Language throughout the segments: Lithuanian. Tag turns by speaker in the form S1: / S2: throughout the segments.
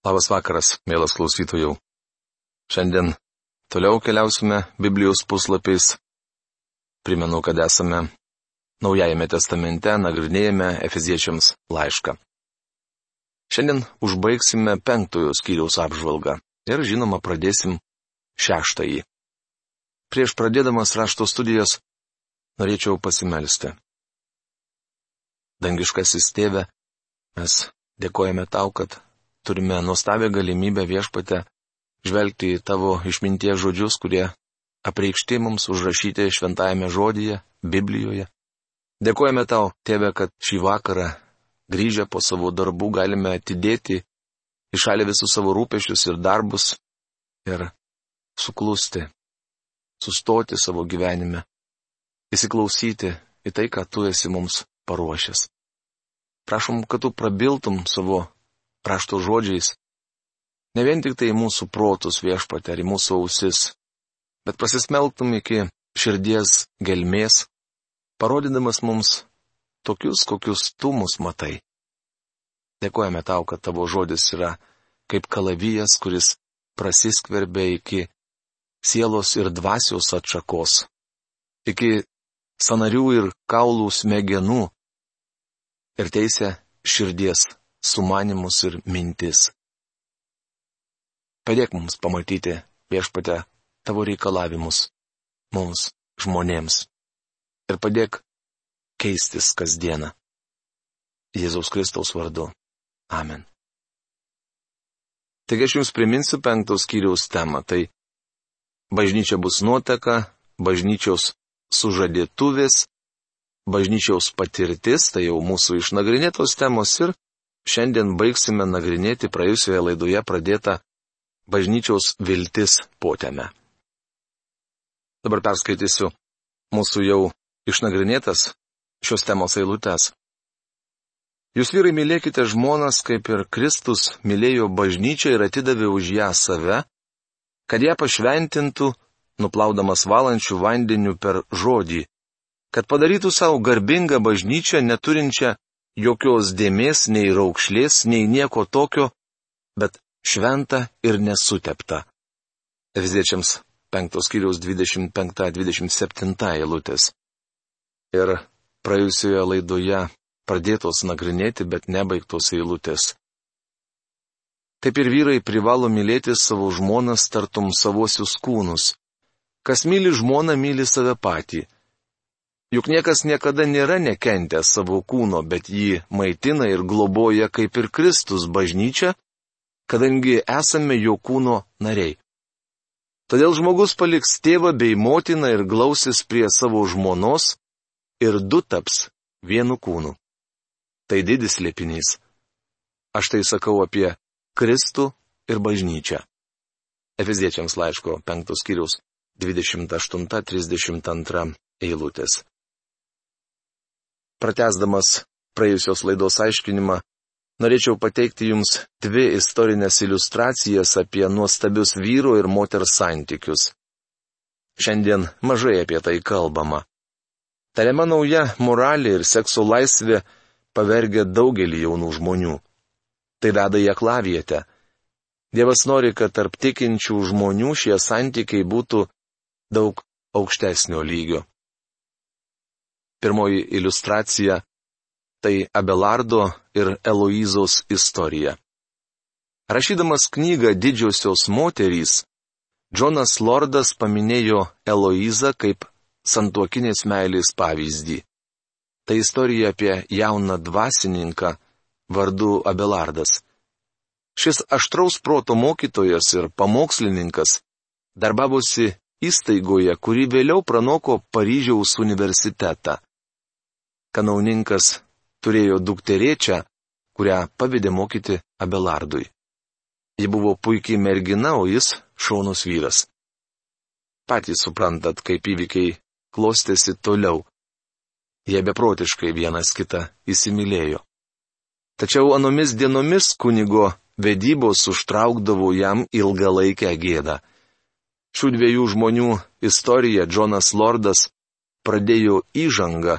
S1: Labas vakaras, mielas klausytojų. Šiandien toliau keliausime Biblijos puslapiais. Primenu, kad esame Naujajame testamente, nagrinėjame Efeziečiams laišką. Šiandien užbaigsime penktojo skyriaus apžvalgą ir, žinoma, pradėsim šeštąjį. Prieš pradėdamas rašto studijas norėčiau pasimelsti. Dangiškasis tėve, mes dėkojame tau, kad turime nuostabią galimybę viešpate žvelgti į tavo išminties žodžius, kurie apreikšti mums užrašyti šventajame žodyje, Biblijoje. Dėkojame tau, tėve, kad šį vakarą, grįžę po savo darbų, galime atidėti į šalį visus savo rūpešius ir darbus ir suklusti, sustoti savo gyvenime, įsiklausyti į tai, ką tu esi mums paruošęs. Prašom, kad tu prabiltum savo rašto žodžiais. Ne vien tik tai mūsų protus viešpatė ar mūsų ausis, bet pasismelktum iki širdies gelmės, parodydamas mums tokius, kokius tu mus matai. Dėkojame tau, kad tavo žodis yra kaip kalavijas, kuris prasiskverbia iki sielos ir dvasios atšakos, iki sanarių ir kaulų smegenų ir teisė širdies sumanimus ir mintis. Padėk mums pamatyti viešpate tavo reikalavimus mums, žmonėms. Ir padėk keistis kasdieną. Jėzaus Kristaus vardu. Amen. Taigi aš jums priminsiu penktos skyriaus temą. Tai bažnyčia bus nuotaka, bažnyčios sužadėtuvės, bažnyčiaus patirtis, tai jau mūsų išnagrinėtos temos ir Šiandien baigsime nagrinėti praėjusioje laidoje pradėtą bažnyčiaus viltis potėme. Dabar perskaitysiu mūsų jau išnagrinėtas šios temos eilutes. Jūs vyrai mylėkite žmonas, kaip ir Kristus mylėjo bažnyčią ir atidavė už ją save, kad ją pašventintų, nuplaudamas valančių vandeniu per žodį, kad padarytų savo garbingą bažnyčią neturinčią jokios dėmės, nei raukšlės, nei nieko tokio, bet šventa ir nesutepta. Efeziečiams 5 skyriaus 25-27 eilutės. Ir praėjusioje laidoje pradėtos nagrinėti, bet nebaigtos eilutės. Taip ir vyrai privalo mylėti savo žmonas tartum savosius kūnus. Kas myli žmoną, myli save patį. Juk niekas niekada nėra nekentęs savo kūno, bet jį maitina ir globoja kaip ir Kristus bažnyčia, kadangi esame jo kūno nariai. Todėl žmogus paliks tėvą bei motiną ir glausis prie savo žmonos ir du taps vienu kūnu. Tai didis liepinys. Aš tai sakau apie Kristų ir bažnyčią. Efeziečiams laiško 5 skyrius 28-32 eilutės. Pratesdamas praėjusios laidos aiškinimą, norėčiau pateikti Jums dvi istorinės iliustracijas apie nuostabius vyro ir moters santykius. Šiandien mažai apie tai kalbama. Tariama nauja moralė ir sekso laisvė pavergia daugelį jaunų žmonių. Tai veda į aklavietę. Dievas nori, kad tarp tikinčių žmonių šie santykiai būtų daug aukštesnio lygio. Pirmoji iliustracija - tai Abelardo ir Eloizos istorija. Rašydamas knygą Didžiosios moterys, Džonas Lordas paminėjo Eloizą kaip santuokinės meilės pavyzdį. Tai istorija apie jauną dvasininką vardu Abelardas. Šis aštraus proto mokytojas ir pamokslininkas darbavosi įstaigoje, kuri vėliau pranoko Paryžiaus universitetą kanauninkas turėjo dukterėčią, kurią pavedė mokyti Abelardui. Ji buvo puikiai mergina, o jis šaunus vyras. Patys suprantat, kaip įvykiai klostėsi toliau. Jie beprotiškai vienas kitą įsimylėjo. Tačiau anomis dienomis kunigo vedybos užtraukdavo jam ilgalaikę gėdą. Šių dviejų žmonių istoriją Džonas Lordas pradėjo įžangą,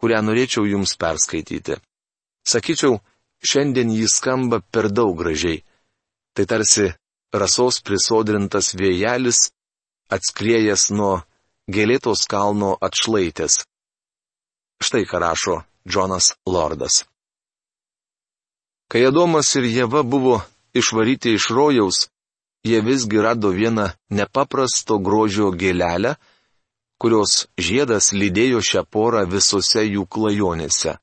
S1: kurią norėčiau jums perskaityti. Sakyčiau, šiandien jį skamba per daug gražiai. Tai tarsi rasos prisodrintas vėjelis, atskriejas nuo gėlėtos kalno atšlaitės. Štai ką rašo Džonas Lordas. Kai Adomas ir Jėva buvo išvaryti iš rojaus, jie visgi rado vieną nepaprasto grožio gėlelę, kurios žiedas lydėjo šią porą visose jų klajonėse.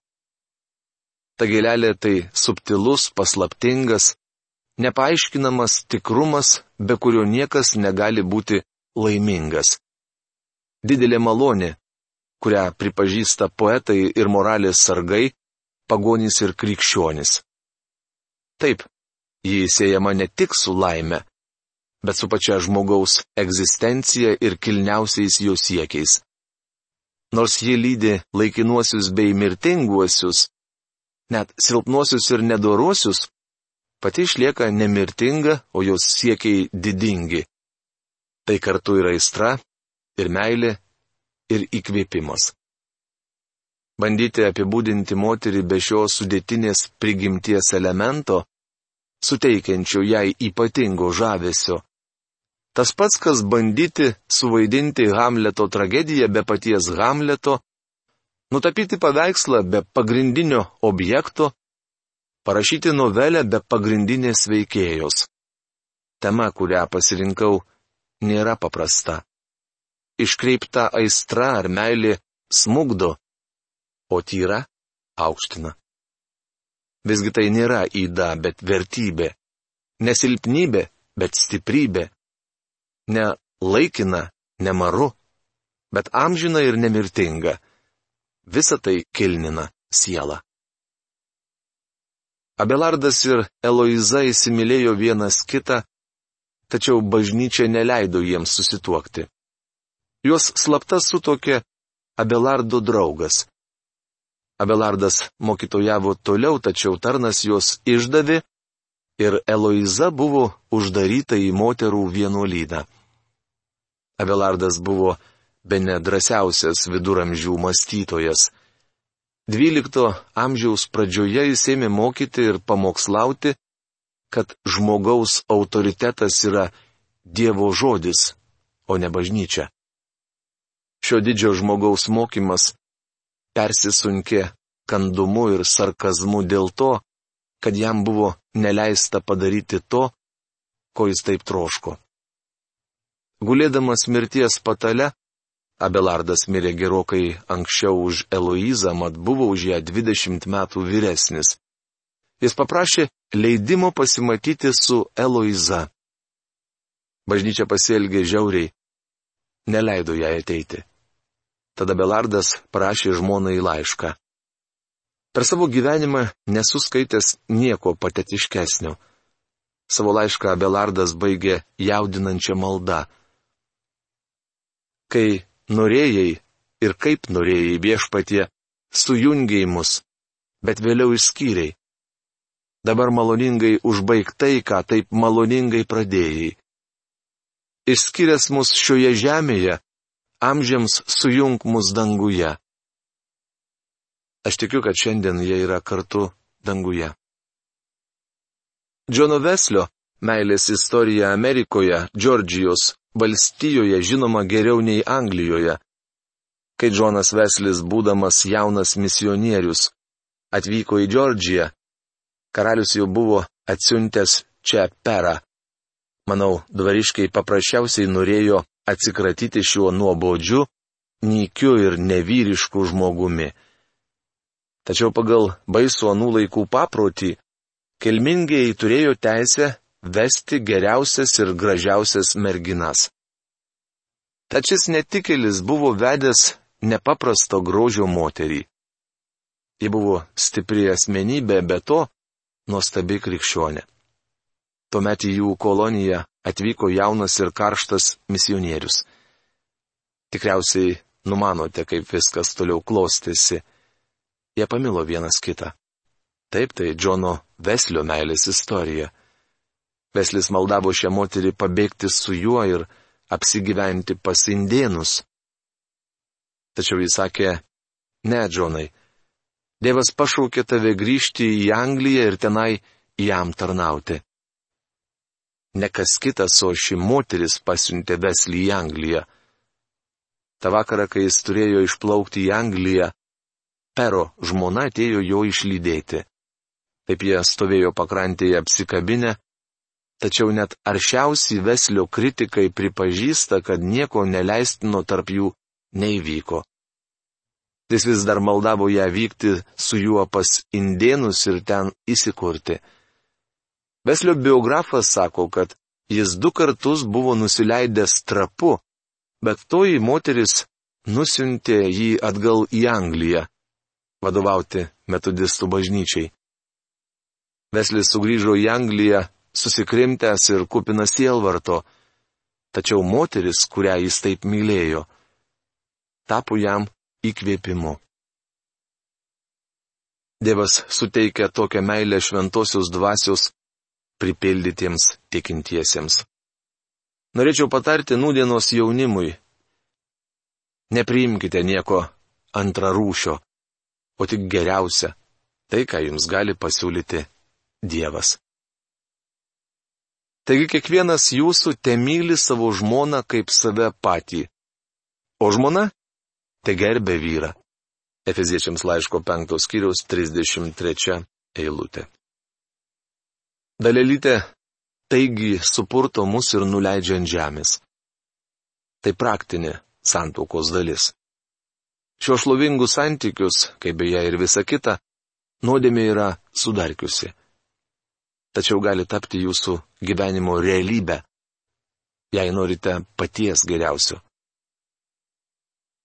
S1: Ta gėlelė tai subtilus, paslaptingas, nepaaiškinamas tikrumas, be kurio niekas negali būti laimingas. Didelė malonė, kurią pripažįsta poetai ir moralės sargai, pagonys ir krikščionis. Taip, jį siejama ne tik su laime, bet su pačia žmogaus egzistencija ir kilniausiais jo siekiais. Nors ji lydi laikinuosius bei mirtinguosius, net silpnuosius ir nedoruosius, pati išlieka nemirtinga, o jos siekiai didingi. Tai kartu yra aistra, ir meilė, ir įkvėpimas. Bandyti apibūdinti moterį be šio sudėtinės prigimties elemento, suteikiančio jai ypatingo žavesio. Tas pats, kas bandyti suvaidinti Hamleto tragediją be paties Hamleto, nutapyti paveikslą be pagrindinio objekto, parašyti novelę be pagrindinės veikėjos. Tema, kurią pasirinkau, nėra paprasta. Iškreipta aistra ar meilė smugdo, o tyra aukština. Visgi tai nėra įda, bet vertybė. Nesilpnybė, bet stiprybė. Ne laikina, nemaru, bet amžina ir nemirtinga. Visa tai kilnina sielą. Abelardas ir Eloiza įsimylėjo vienas kitą, tačiau bažnyčia neleido jiems susituokti. Juos slapta sutokė Abelardo draugas. Abelardas mokytojavo toliau, tačiau tarnas juos išdavė ir Eloiza buvo uždaryta į moterų vienuolyną. Abelardas buvo be nedrasiausias viduramžių mąstytojas. XII amžiaus pradžioje jis ėmė mokyti ir pamokslauti, kad žmogaus autoritetas yra Dievo žodis, o ne bažnyčia. Šio didžio žmogaus mokymas persisunkė kandumu ir sarkazmu dėl to, kad jam buvo neleista padaryti to, ko jis taip troško. Gulėdamas mirties patale, Abelardas mirė gerokai anksčiau už Eloizą, mat buvo už ją 20 metų vyresnis. Jis paprašė leidimo pasimatyti su Eloiza. Bažnyčia pasielgė žiauriai, neleido jai ateiti. Tada Belardas parašė žmonai laišką. Per savo gyvenimą nesuskaitęs nieko patetiškesnio. Savo laišką Belardas baigė jaudinančią maldą. Kai norėjai ir kaip norėjai viešpatie, sujungiai mus, bet vėliau išskyriai. Dabar maloningai užbaig tai, ką taip maloningai pradėjai. Išskyręs mus šioje žemėje, amžiams sujung mus danguje. Aš tikiu, kad šiandien jie yra kartu danguje. Džono Veslio meilės istorija Amerikoje, Džordžijos valstijoje žinoma geriau nei Anglijoje. Kai Džonas Veslis, būdamas jaunas misionierius, atvyko į Džordžiją, karalius jau buvo atsiuntęs čia perą. Manau, dvariškai paprasčiausiai norėjo atsikratyti šiuo nuobodžiu, nykiu ir nevyrišku žmogumi. Tačiau pagal baisų anų laikų paprotį, kelmingiai turėjo teisę vesti geriausias ir gražiausias merginas. Tačias netikėlis buvo vedęs nepaprasto grožio moterį. Ji buvo stipri asmenybė, be to nuostabi krikščionė. Tuomet į jų koloniją atvyko jaunas ir karštas misionierius. Tikriausiai numanote, kaip viskas toliau klostėsi. Jie pamilo vienas kitą. Taip, tai Džono Veslio meilės istorija. Veslis maldavo šią moterį pabėgti su juo ir apsigyventi pas indėnus. Tačiau jis sakė, ne, Džonai, Dievas pašaukė tave grįžti į Angliją ir tenai jam tarnauti. ne kas kitas, o ši moteris pasiuntė Veslį į Angliją. Ta vakarą, kai jis turėjo išplaukti į Angliją, Pero žmona atėjo jo išlydėti. Taip jie stovėjo pakrantėje apsikabinę, tačiau net aršiausi Veslio kritikai pripažįsta, kad nieko neleistino tarp jų neįvyko. Jis vis dar maldavo ją vykti su juo pas indėnus ir ten įsikurti. Veslio biografas sako, kad jis du kartus buvo nusileidęs trapu, bet toji moteris nusintė jį atgal į Angliją vadovauti metodistų bažnyčiai. Veslis sugrįžo į Angliją, susikrimtęs ir kupinas sielvarto, tačiau moteris, kurią jis taip mylėjo, tapo jam įkvėpimu. Dievas suteikia tokią meilę šventosios dvasios pripildytiems tikintiesiems. Norėčiau patarti nūdienos jaunimui. Nepriimkite nieko antrarūšio, o tik geriausia - tai, ką jums gali pasiūlyti Dievas. Taigi kiekvienas jūsų te myli savo žmoną kaip save patį. O žmona te gerbė vyrą. Efeziečiams laiško 5 skyriaus 33 eilutė. Dalelytė taigi supurto mus ir nuleidžia ant žemės. Tai praktinė santokos dalis. Šio šlovingus santykius, kaip beje ir visa kita, nuodėmė yra sudarkiusi tačiau gali tapti jūsų gyvenimo realybę, jei norite paties geriausio.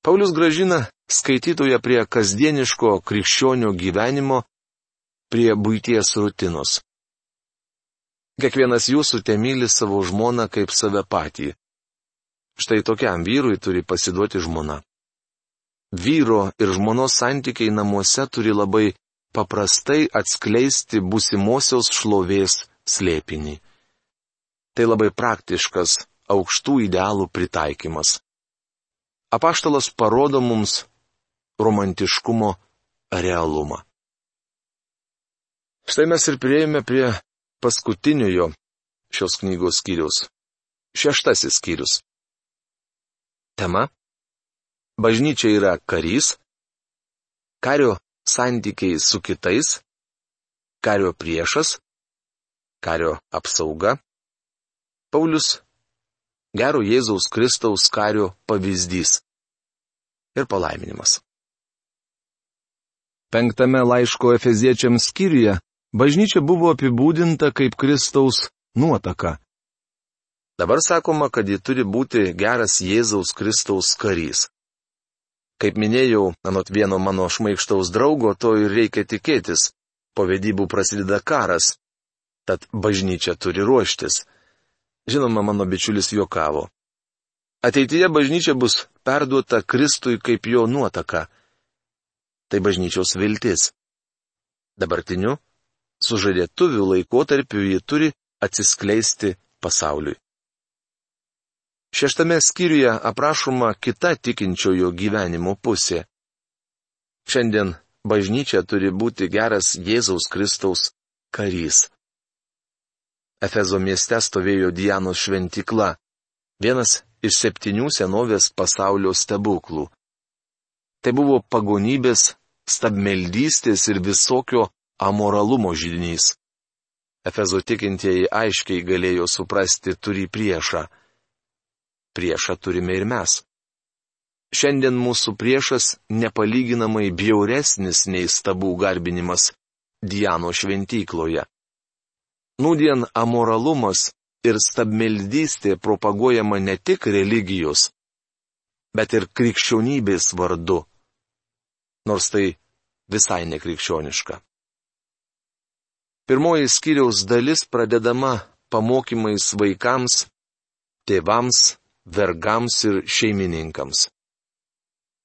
S1: Paulius gražina skaitytoje prie kasdieniško krikščionio gyvenimo, prie būties rutinos. Kiekvienas jūsų te myli savo žmoną kaip save patį. Štai tokiam vyrui turi pasiduoti žmona. Vyro ir žmonos santykiai namuose turi labai paprastai atskleisti busimosios šlovės slėpinį. Tai labai praktiškas aukštų idealų pritaikymas. Apaštalas parodo mums romantiškumo realumą. Štai mes ir prieėmė prie paskutiniojo šios knygos skyrius. Šeštasis skyrius. Tema. Bažnyčia yra karys. Kario santykiai su kitais, kario priešas, kario apsauga. Paulius - gero Jėzaus Kristaus kario pavyzdys ir palaiminimas. Penktame laiško Efeziečiams skyriuje bažnyčia buvo apibūdinta kaip Kristaus nuotaka. Dabar sakoma, kad ji turi būti geras Jėzaus Kristaus karys. Kaip minėjau, anot vieno mano šmaikštaus draugo, to ir reikia tikėtis. Po vedybų prasideda karas. Tad bažnyčia turi ruoštis. Žinoma, mano bičiulis juokavo. Ateityje bažnyčia bus perduota Kristui kaip jo nuotaka. Tai bažnyčios viltis. Dabartiniu, sužadėtuvių laikotarpiu ji turi atsiskleisti pasauliui. Šeštame skyriuje aprašoma kita tikinčiojo gyvenimo pusė. Šiandien bažnyčia turi būti geras Jėzaus Kristaus karys. Efezo mieste stovėjo Dianos šventikla, vienas iš septynių senovės pasaulio stebuklų. Tai buvo pagonybės, stabmeldystės ir visokio amoralumo žydinys. Efezo tikintieji aiškiai galėjo suprasti turi priešą priešą turime ir mes. Šiandien mūsų priešas nepalyginamai bjauresnis nei stabų garbinimas Diano šventykloje. Nūdien amoralumas ir stabmeldystė propaguojama ne tik religijos, bet ir krikščionybės vardu. Nors tai visai nekrikščioniška. Pirmoji skyriaus dalis pradedama pamokymais vaikams, tėvams vergams ir šeimininkams.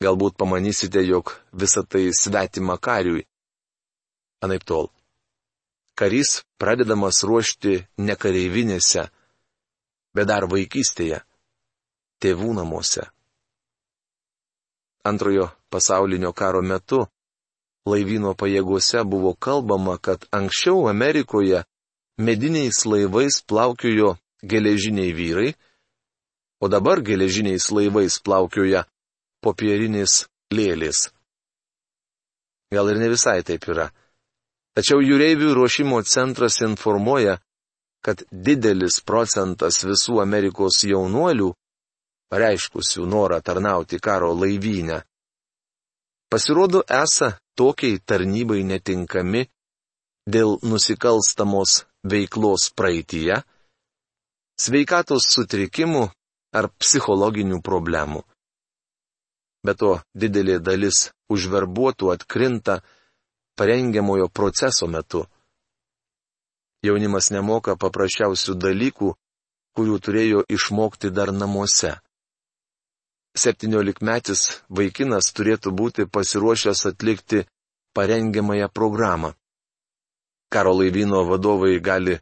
S1: Galbūt pamanysite, jog visa tai svetima kariui. Anaip tol. Karys pradedamas ruošti ne kareivinėse, bet dar vaikystėje, tėvų namuose. Antrojo pasaulinio karo metu laivyno pajėgose buvo kalbama, kad anksčiau Amerikoje mediniais laivais plaukiojo geležiniai vyrai, o dabar geležiniais laivais plaukioja popierinis lėlis. Gal ir ne visai taip yra. Tačiau jūreivių ruošimo centras informuoja, kad didelis procentas visų Amerikos jaunuolių, pareiškusių norą tarnauti karo laivynę, pasirodo esą tokiai tarnybai netinkami dėl nusikalstamos veiklos praeitie, sveikatos sutrikimų ar psichologinių problemų. Be to, didelė dalis užverbuotų atkrinta parengiamojo proceso metu. Jaunimas nemoka paprasčiausių dalykų, kurių turėjo išmokti dar namuose. Septyniolikmetis vaikinas turėtų būti pasiruošęs atlikti parengiamąją programą. Karo laivyno vadovai gali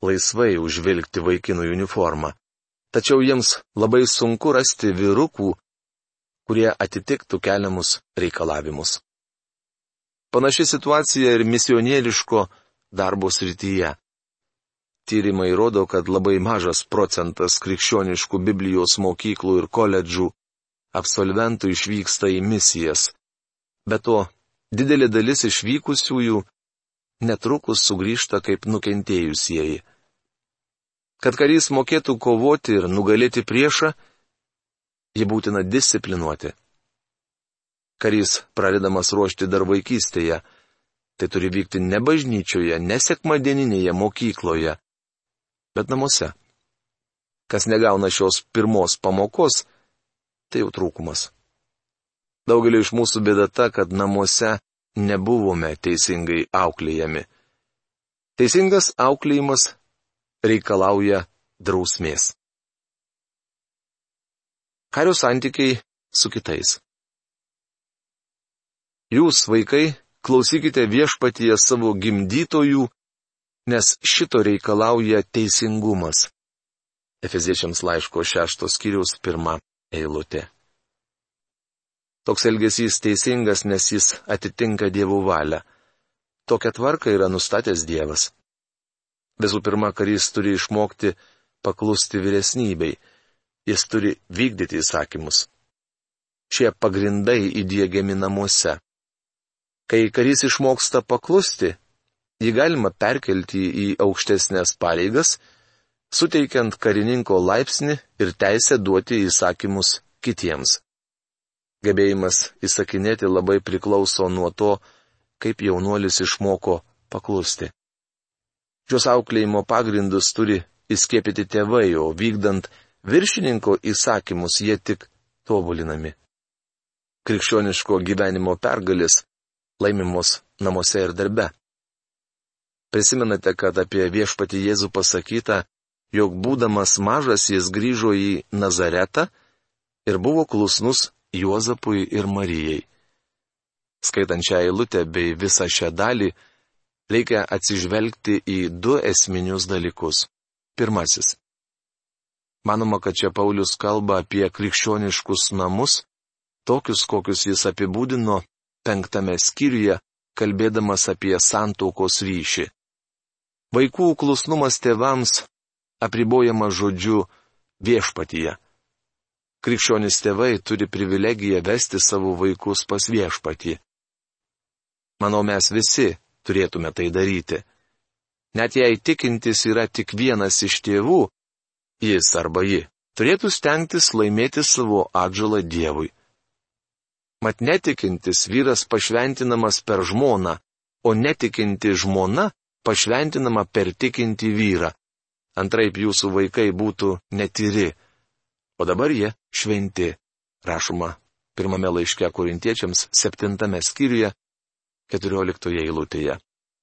S1: laisvai užvilgti vaikinų uniformą. Tačiau jiems labai sunku rasti vyrukų, kurie atitiktų keliamus reikalavimus. Panaši situacija ir misionieriško darbo srityje. Tyrimai rodo, kad labai mažas procentas krikščioniškų Biblijos mokyklų ir koledžų absolventų išvyksta į misijas. Be to, didelė dalis išvykusiųjų netrukus sugrįžta kaip nukentėjusieji. Kad karys mokėtų kovoti ir nugalėti priešą, jį būtina disciplinuoti. Karys pradedamas ruošti dar vaikystėje, tai turi vykti ne bažnyčioje, ne sekmadieninėje mokykloje, bet namuose. Kas negauna šios pirmos pamokos, tai jau trūkumas. Daugelio iš mūsų bėda ta, kad namuose nebuvome teisingai auklėjami. Teisingas auklėjimas reikalauja drausmės. Kario santykiai su kitais. Jūs, vaikai, klausykite viešpatyje savo gimdytojų, nes šito reikalauja teisingumas. Efeziečiams laiško šeštos skyriaus pirmą eilutė. Toks elgesys teisingas, nes jis atitinka dievų valią. Tokią tvarką yra nustatęs Dievas. Visų pirma, karys turi išmokti paklusti vyresnybei. Jis turi vykdyti įsakymus. Šie pagrindai įdėgiami namuose. Kai karys išmoksta paklusti, jį galima perkelti į aukštesnės pareigas, suteikiant karininko laipsnį ir teisę duoti įsakymus kitiems. Gebėjimas įsakinėti labai priklauso nuo to, kaip jaunuolis išmoko paklusti. Šios auklėjimo pagrindus turi įskiepyti tėvai, o vykdant viršininko įsakymus jie tik tobulinami. Krikščioniško gyvenimo pergalis laimimos namuose ir darbe. Prisimenate, kad apie viešpati Jėzų pasakyta, jog būdamas mažas jis grįžo į Nazaretą ir buvo klusnus Juozapui ir Marijai. Skaitant šią eilutę bei visą šią dalį, reikia atsižvelgti į du esminius dalykus. Pirmasis. Manoma, kad čia Paulius kalba apie krikščioniškus namus, tokius, kokius jis apibūdino penktame skyriuje, kalbėdamas apie santaukos ryšį. Vaikų klusnumas tėvams apribojama žodžiu viešpatyje. Krikščionis tėvai turi privilegiją vesti savo vaikus pas viešpatį. Manau, mes visi turėtume tai daryti. Net jei tikintis yra tik vienas iš tėvų, jis arba ji turėtų stengtis laimėti savo atžalą Dievui. Mat netikintis vyras pašventinamas per žmoną, o netikinti žmona pašventinama per tikinti vyrą. Antraip jūsų vaikai būtų netyri o dabar jie šventi, rašoma pirmame laiške korintiečiams septintame skyriuje, keturioliktoje eilutėje.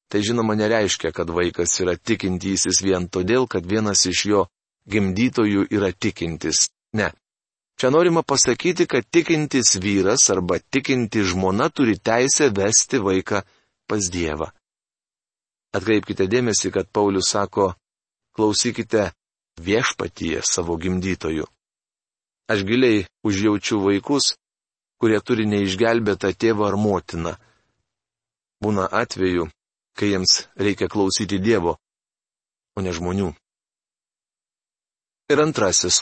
S1: Tai žinoma nereiškia, kad vaikas yra tikintysis vien todėl, kad vienas iš jo gimdytojų yra tikintis. Ne. Čia norima pasakyti, kad tikintis vyras arba tikinti žmona turi teisę vesti vaiką pas Dievą. Atkreipkite dėmesį, kad Paulius sako, klausykite viešpatyje savo gimdytojų. Aš giliai užjaučiu vaikus, kurie turi neišgelbėtą tėvą ar motiną. Būna atveju, kai jiems reikia klausyti Dievo, o ne žmonių. Ir antrasis.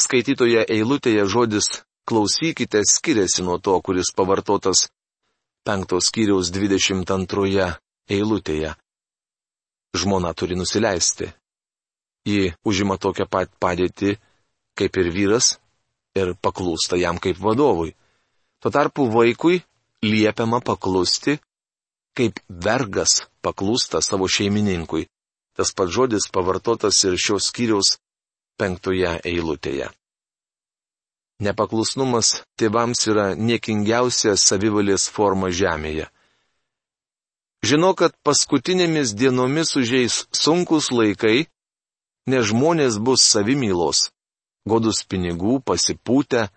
S1: Skaitytoje eilutėje žodis klausykite skiriasi nuo to, kuris pavartotas penktos skyriaus 22 eilutėje. Žmona turi nusileisti. Ji užima tokią pat padėtį kaip ir vyras ir paklūsta jam kaip vadovui. Tuo tarpu vaikui liepiama paklusti, kaip vergas paklūsta savo šeimininkui. Tas pats žodis pavartotas ir šios skyriaus penktoje eilutėje. Nepaklusnumas tėvams yra niekingiausia savivalės forma žemėje. Žinau, kad paskutinėmis dienomis užeis sunkus laikai, nes žmonės bus savimylos, godus pinigų, pasipūtę,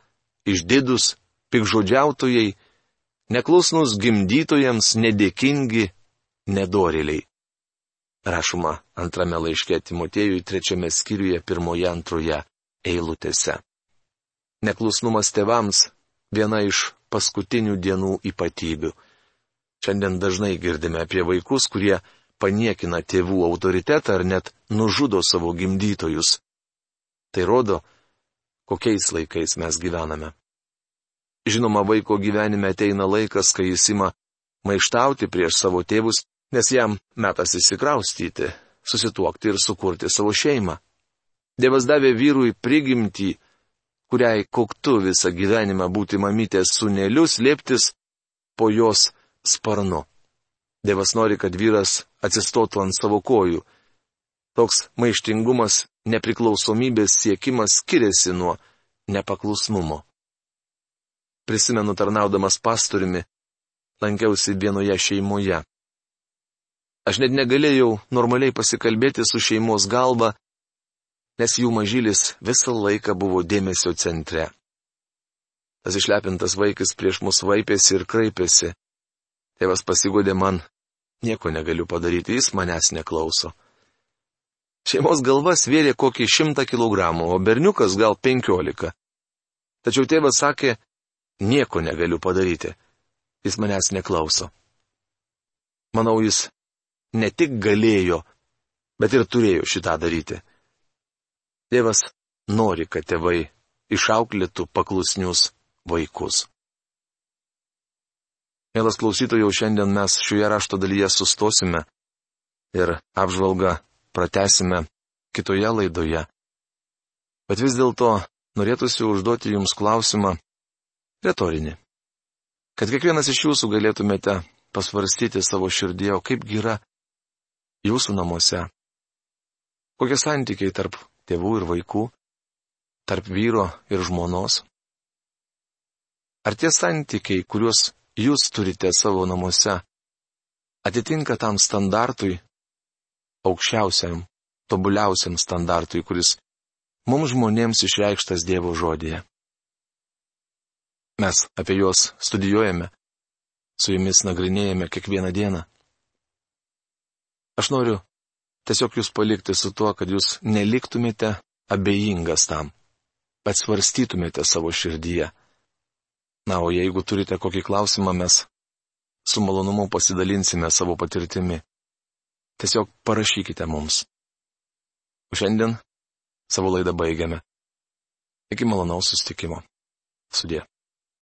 S1: išdidus, pikžodžiautojai, neklusnus gimdytojams, nedėkingi, nedoriliai. Rašoma antrame laiške Timotėjui trečiame skyriuje pirmoje antroje eilutėse. Neklusnumas tevams - viena iš paskutinių dienų ypatybių. Šiandien dažnai girdime apie vaikus, kurie paniekina tėvų autoritetą ar net nužudo savo gimdytojus. Tai rodo, kokiais laikais mes gyvename. Žinoma, vaiko gyvenime ateina laikas, kai jis ima maištauti prieš savo tėvus, nes jam metas įsikraustyti, susituokti ir sukurti savo šeimą. Dievas davė vyrui prigimtį, kuriai koktu visą gyvenimą būti mamytės suneliu, slėptis po jos sparnu. Dievas nori, kad vyras atsistotų ant savo kojų. Toks maištingumas, nepriklausomybės siekimas skiriasi nuo nepaklusnumo. Prisimenu tarnaudamas pastoriumi, lankiausi vienoje šeimoje. Aš net negalėjau normaliai pasikalbėti su šeimos galva, nes jų mažylis visą laiką buvo dėmesio centre. Tas išlepintas vaikas prieš mus vaipėsi ir kraipėsi. Tėvas pasigodė man, nieko negaliu padaryti, jis manęs neklauso. Šeimos galva svėrė kokį šimtą kilogramų, o berniukas gal penkiolika. Tačiau tėvas sakė, Nieko negaliu padaryti. Jis manęs neklauso. Manau, jis ne tik galėjo, bet ir turėjo šitą daryti. Tėvas nori, kad tėvai išauklėtų paklusnius vaikus. Mielas klausytojau, šiandien mes šioje rašto dalyje sustosime ir apžvalgą pratesime kitoje laidoje. Bet vis dėlto norėtųsi užduoti Jums klausimą, retorinį. Kad kiekvienas iš jūsų galėtumėte pasvarstyti savo širdį, o kaip yra jūsų namuose. Kokie santykiai tarp tėvų ir vaikų, tarp vyro ir žmonos. Ar tie santykiai, kuriuos jūs turite savo namuose, atitinka tam standartui, aukščiausiam, tobuliausiam standartui, kuris mums žmonėms išreikštas Dievo žodėje. Mes apie juos studijuojame, su jumis nagrinėjame kiekvieną dieną. Aš noriu tiesiog jūs palikti su tuo, kad jūs neliktumėte abejingas tam, bet svarstytumėte savo širdyje. Na, o jeigu turite kokį klausimą, mes su malonumu pasidalinsime savo patirtimi. Tiesiog parašykite mums. O šiandien savo laidą baigiame. Iki malonaus sustikimo. Sudė.